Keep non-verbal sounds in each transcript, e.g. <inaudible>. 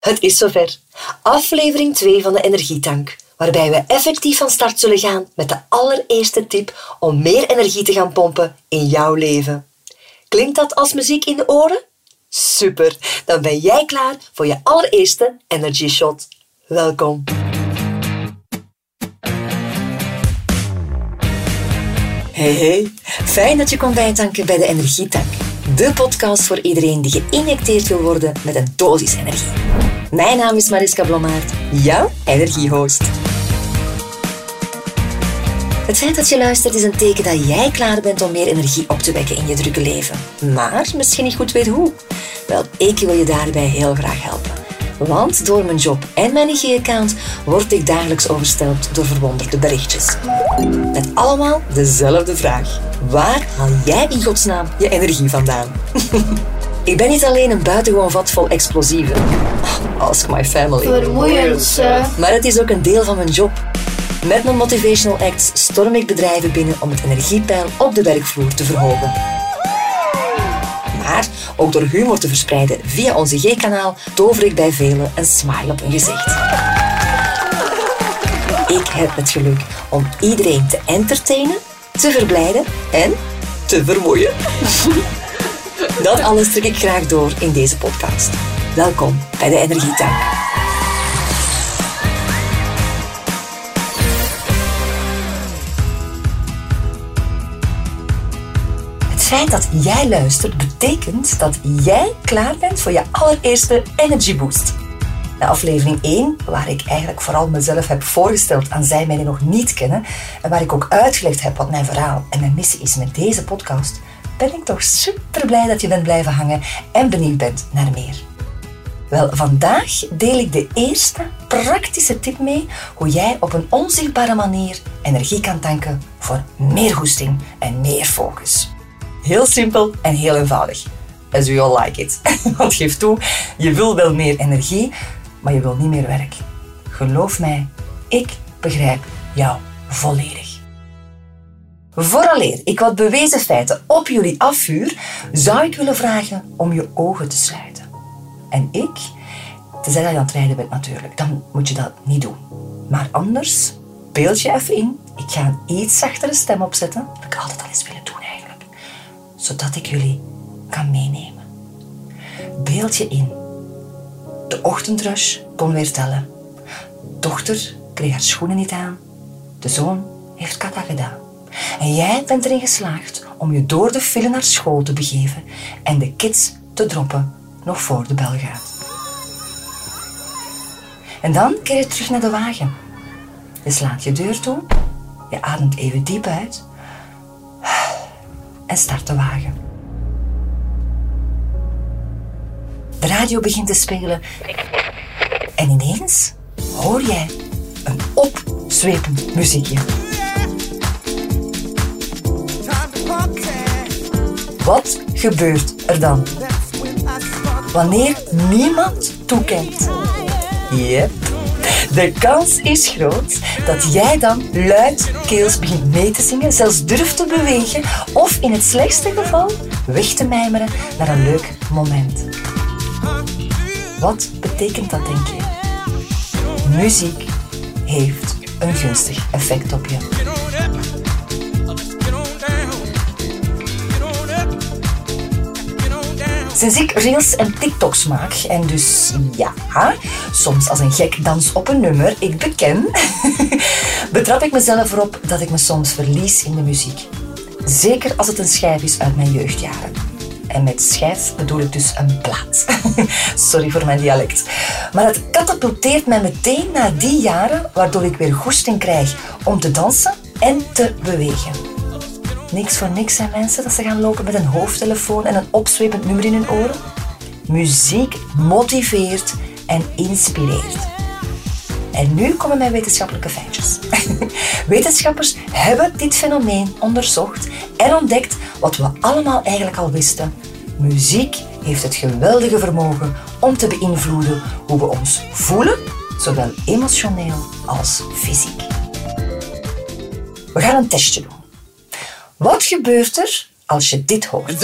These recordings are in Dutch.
Het is zover. Aflevering 2 van de Energietank, waarbij we effectief van start zullen gaan met de allereerste tip om meer energie te gaan pompen in jouw leven. Klinkt dat als muziek in de oren? Super, dan ben jij klaar voor je allereerste Energy Shot. Welkom. Hey hey, fijn dat je komt bijtanken bij de Energietank. De podcast voor iedereen die geïnjecteerd wil worden met een dosis energie. Mijn naam is Mariska Blommaert, jouw energiehost. Het feit dat je luistert is een teken dat jij klaar bent om meer energie op te wekken in je drukke leven. Maar misschien niet goed weet hoe. Wel, ik wil je daarbij heel graag helpen. Want door mijn job en mijn IG-account word ik dagelijks overstelpt door verwonderde berichtjes. Met allemaal dezelfde vraag. Waar haal jij in godsnaam je energie vandaan? <laughs> ik ben niet alleen een buitengewoon vat vol explosieven. Ask my family. Vermoeiend, Maar het is ook een deel van mijn job. Met mijn motivational acts storm ik bedrijven binnen om het energiepeil op de werkvloer te verhogen. Ook door humor te verspreiden via onze G-kanaal tover ik bij velen een smile op hun gezicht. Ik heb het geluk om iedereen te entertainen, te verblijden en te vermoeien. Dat alles trek ik graag door in deze podcast. Welkom bij de Energietank. Het feit dat jij luistert betekent dat jij klaar bent voor je allereerste Energy Boost. Na aflevering 1, waar ik eigenlijk vooral mezelf heb voorgesteld aan zij mij die nog niet kennen en waar ik ook uitgelegd heb wat mijn verhaal en mijn missie is met deze podcast, ben ik toch super blij dat je bent blijven hangen en benieuwd bent naar meer. Wel, vandaag deel ik de eerste praktische tip mee hoe jij op een onzichtbare manier energie kan tanken voor meer goesting en meer focus. Heel simpel en heel eenvoudig. As you all like it. <laughs> Want geef toe, je wil wel meer energie, maar je wil niet meer werk. Geloof mij, ik begrijp jou volledig. Vooraleer ik wat bewezen feiten op jullie afvuur, zou ik willen vragen om je ogen te sluiten. En ik, tenzij dat je aan het rijden bent natuurlijk, dan moet je dat niet doen. Maar anders, beeld je even in. Ik ga een iets zachtere stem opzetten. Dat ik altijd al eens willen doen. Zodat ik jullie kan meenemen. Beeld je in. De ochtendrush kon weer tellen. Dochter kreeg haar schoenen niet aan. De zoon heeft kata gedaan. En jij bent erin geslaagd om je door de file naar school te begeven en de kids te droppen nog voor de bel gaat. En dan keer je terug naar de wagen. Je slaat je deur toe, je ademt even diep uit en start de wagen. De radio begint te spelen en ineens hoor jij een opzwepend muziekje. Wat gebeurt er dan? Wanneer niemand toekijkt. Yep. De kans is groot dat jij dan luidkeels begint mee te zingen, zelfs durft te bewegen of in het slechtste geval weg te mijmeren naar een leuk moment. Wat betekent dat, denk je? Muziek heeft een gunstig effect op je. Sinds ik reels en TikToks maak en dus ja, soms als een gek dans op een nummer, ik beken, <laughs> betrap ik mezelf erop dat ik me soms verlies in de muziek. Zeker als het een schijf is uit mijn jeugdjaren. En met schijf bedoel ik dus een plaat. <laughs> Sorry voor mijn dialect. Maar het katapulteert mij meteen naar die jaren, waardoor ik weer goesting krijg om te dansen en te bewegen. Niks voor niks zijn mensen dat ze gaan lopen met een hoofdtelefoon en een opzwepend nummer in hun oren. Muziek motiveert en inspireert. En nu komen mijn wetenschappelijke feitjes. <laughs> Wetenschappers hebben dit fenomeen onderzocht en ontdekt wat we allemaal eigenlijk al wisten. Muziek heeft het geweldige vermogen om te beïnvloeden hoe we ons voelen, zowel emotioneel als fysiek. We gaan een testje doen. Wat gebeurt er als je dit hoort?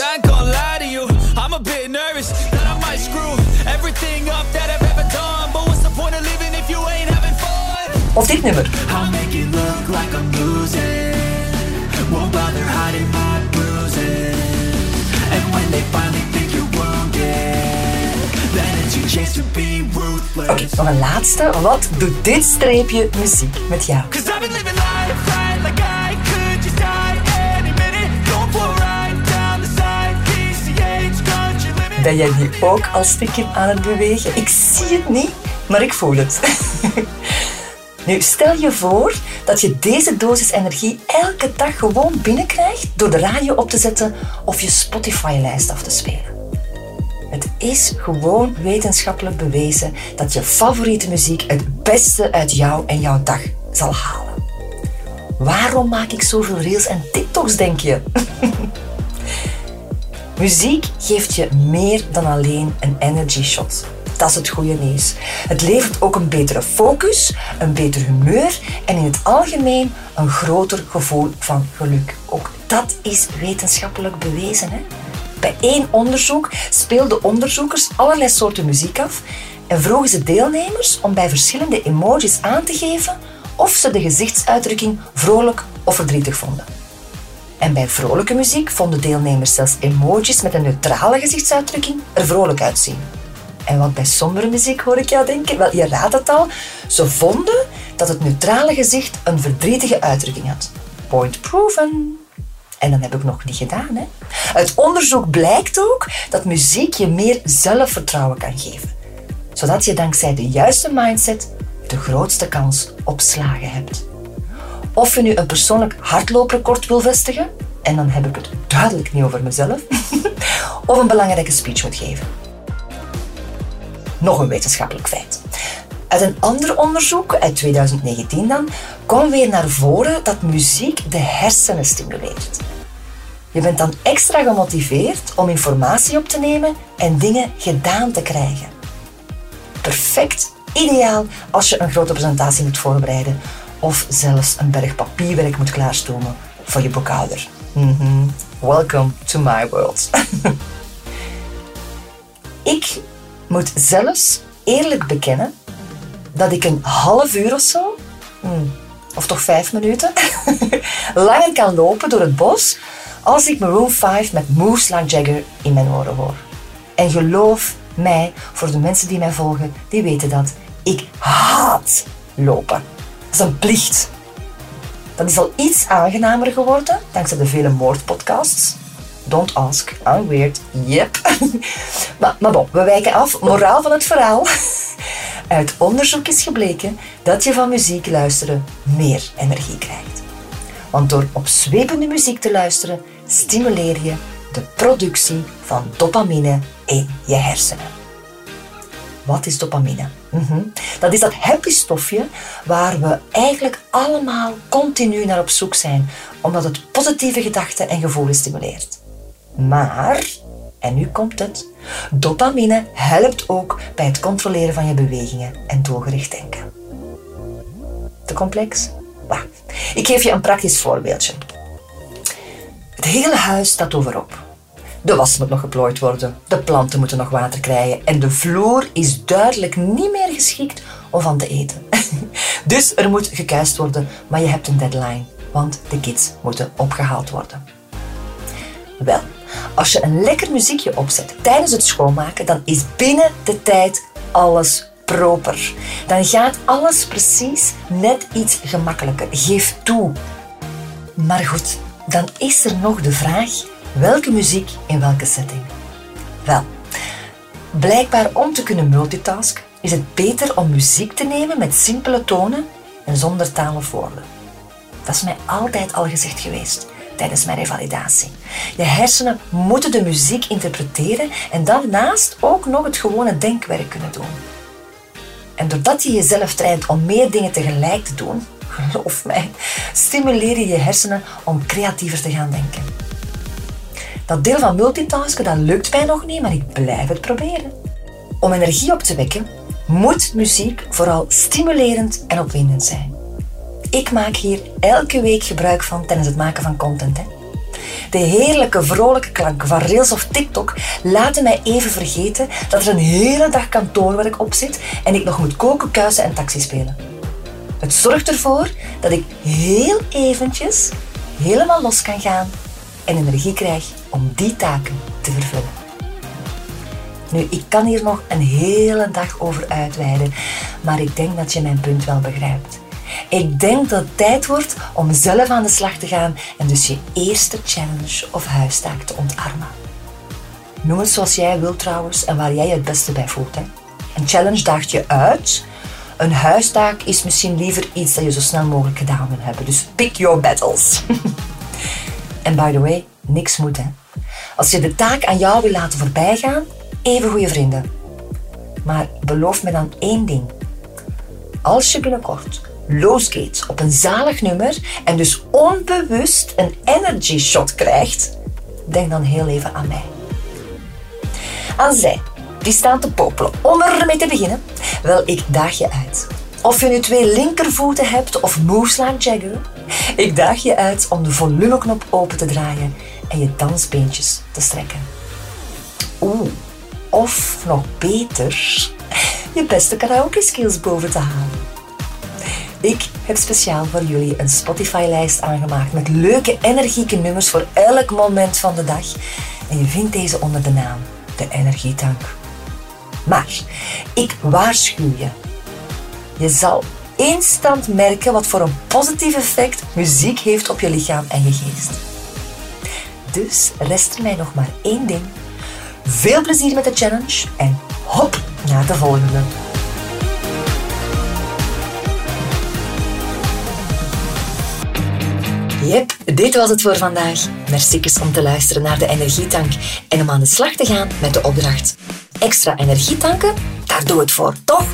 Of dit nummer. Oké, nog een laatste. Wat doet dit streepje muziek met jou? Ben jij nu ook al stiekem aan het bewegen? Ik zie het niet, maar ik voel het. <laughs> Nu, stel je voor dat je deze dosis energie elke dag gewoon binnenkrijgt door de radio op te zetten of je Spotify-lijst af te spelen. Het is gewoon wetenschappelijk bewezen dat je favoriete muziek het beste uit jou en jouw dag zal halen. Waarom maak ik zoveel reels en TikToks, denk je? <laughs> Muziek geeft je meer dan alleen een energy shot. Dat is het goede nieuws. Het levert ook een betere focus, een beter humeur en in het algemeen een groter gevoel van geluk. Ook dat is wetenschappelijk bewezen. Hè? Bij één onderzoek speelden onderzoekers allerlei soorten muziek af en vroegen ze deelnemers om bij verschillende emojis aan te geven of ze de gezichtsuitdrukking vrolijk of verdrietig vonden. En bij vrolijke muziek vonden deelnemers zelfs emojis met een neutrale gezichtsuitdrukking er vrolijk uitzien. En wat bij sombere muziek hoor ik jou denken? Wel, je raadt het al. Ze vonden dat het neutrale gezicht een verdrietige uitdrukking had. Point proven. En dan heb ik nog niet gedaan. Hè? Uit onderzoek blijkt ook dat muziek je meer zelfvertrouwen kan geven. Zodat je dankzij de juiste mindset de grootste kans op slagen hebt. Of je nu een persoonlijk hardlooprecord wil vestigen, en dan heb ik het duidelijk niet over mezelf, <laughs> of een belangrijke speech moet geven. Nog een wetenschappelijk feit. Uit een ander onderzoek, uit 2019 dan, kwam weer naar voren dat muziek de hersenen stimuleert. Je bent dan extra gemotiveerd om informatie op te nemen en dingen gedaan te krijgen. Perfect, ideaal als je een grote presentatie moet voorbereiden of zelfs een berg papierwerk moet klaarstomen voor je boekhouder. Mhm. Welcome to my world. <laughs> Ik moet zelfs eerlijk bekennen dat ik een half uur of zo, hmm, of toch vijf minuten, <laughs> langer kan lopen door het bos als ik Maroon 5 met Moves Like Jagger in mijn oren hoor. En geloof mij, voor de mensen die mij volgen, die weten dat. Ik haat lopen. Dat is een plicht. Dat is al iets aangenamer geworden, dankzij de vele moordpodcasts. Don't ask, I'm weird. Yep. <laughs> maar, maar bon, we wijken af. Moraal van het verhaal. <laughs> Uit onderzoek is gebleken dat je van muziek luisteren meer energie krijgt. Want door op zwepende muziek te luisteren, stimuleer je de productie van dopamine in je hersenen. Wat is dopamine? Mhm. Dat is dat happy stofje waar we eigenlijk allemaal continu naar op zoek zijn, omdat het positieve gedachten en gevoelens stimuleert. Maar, en nu komt het, dopamine helpt ook bij het controleren van je bewegingen en doelgericht denken. Te complex? Wacht. Ik geef je een praktisch voorbeeldje. Het hele huis staat overop. De was moet nog geplooid worden, de planten moeten nog water krijgen en de vloer is duidelijk niet meer geschikt om van te eten. <laughs> Dus er moet gekuist worden, maar je hebt een deadline, want de kids moeten opgehaald worden. Wel, als je een lekker muziekje opzet tijdens het schoonmaken, dan is binnen de tijd alles proper. Dan gaat alles precies net iets gemakkelijker. Geef toe. Maar goed, dan is er nog de vraag: welke muziek in welke setting? Wel, blijkbaar om te kunnen multitasken is het beter om muziek te nemen met simpele tonen en zonder taal of woorden. Dat is mij altijd al gezegd geweest tijdens mijn revalidatie. Je hersenen moeten de muziek interpreteren en daarnaast ook nog het gewone denkwerk kunnen doen. En doordat je jezelf traint om meer dingen tegelijk te doen, <laughs> geloof mij, stimuleer je je hersenen om creatiever te gaan denken. Dat deel van multitasken, dat lukt mij nog niet, maar ik blijf het proberen. Om energie op te wekken, moet muziek vooral stimulerend en opwindend zijn. Ik maak hier elke week gebruik van tijdens het maken van content. Hè. De heerlijke, vrolijke klanken van Reels of TikTok laten mij even vergeten dat er een hele dag kantoorwerk op zit en ik nog moet koken, kuisen en taxi spelen. Het zorgt ervoor dat ik heel eventjes helemaal los kan gaan en energie krijg om die taken te vervullen. Nu, ik kan hier nog een hele dag over uitweiden, maar ik denk dat je mijn punt wel begrijpt. Ik denk dat het tijd wordt om zelf aan de slag te gaan en dus je eerste challenge of huistaak te ontarmen. Noem het zoals jij wilt trouwens en waar jij het beste bij voelt. Hè. Een challenge daagt je uit. Een huistaak is misschien liever iets dat je zo snel mogelijk gedaan wil hebben. Dus pick your battles. <laughs> en by the way, niks moet hè. Als je de taak aan jou wil laten voorbijgaan, even goede vrienden. Maar beloof me dan één ding. Als je binnenkort losgaat op een zalig nummer en dus onbewust een energy shot krijgt, denk dan heel even aan mij. Aan zij, die staan te popelen om ermee te beginnen. Wel, ik daag je uit. Of je nu twee linkervoeten hebt of moves like Jagger, ik daag je uit om de volumeknop open te draaien en je dansbeentjes te strekken. Oeh, of nog beter, <laughs> je beste karaoke skills boven te halen. Ik heb speciaal voor jullie een Spotify-lijst aangemaakt met leuke, energieke nummers voor elk moment van de dag. En je vindt deze onder de naam de Energietank. Maar ik waarschuw je. Je zal instant merken wat voor een positief effect muziek heeft op je lichaam en je geest. Dus rest mij nog maar één ding. Veel plezier met de challenge en hop naar de volgende. Yep, dit was het voor vandaag. Merci om te luisteren naar de Energietank en om aan de slag te gaan met de opdracht. Extra energietanken? Daar doe het voor, toch?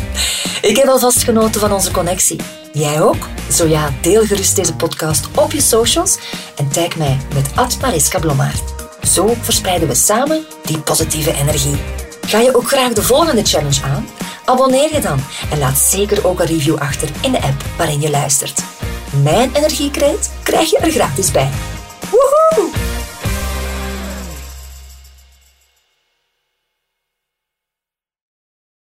<laughs> Ik heb alvast genoten van onze connectie. Jij ook? Zo ja, deel gerust deze podcast op je socials en tag mij met Mariska Blommaert. Zo verspreiden we samen die positieve energie. Ga je ook graag de volgende challenge aan? Abonneer je dan en laat zeker ook een review achter in de app waarin je luistert. Mijn energiekreet krijg je er gratis bij. Woehoe!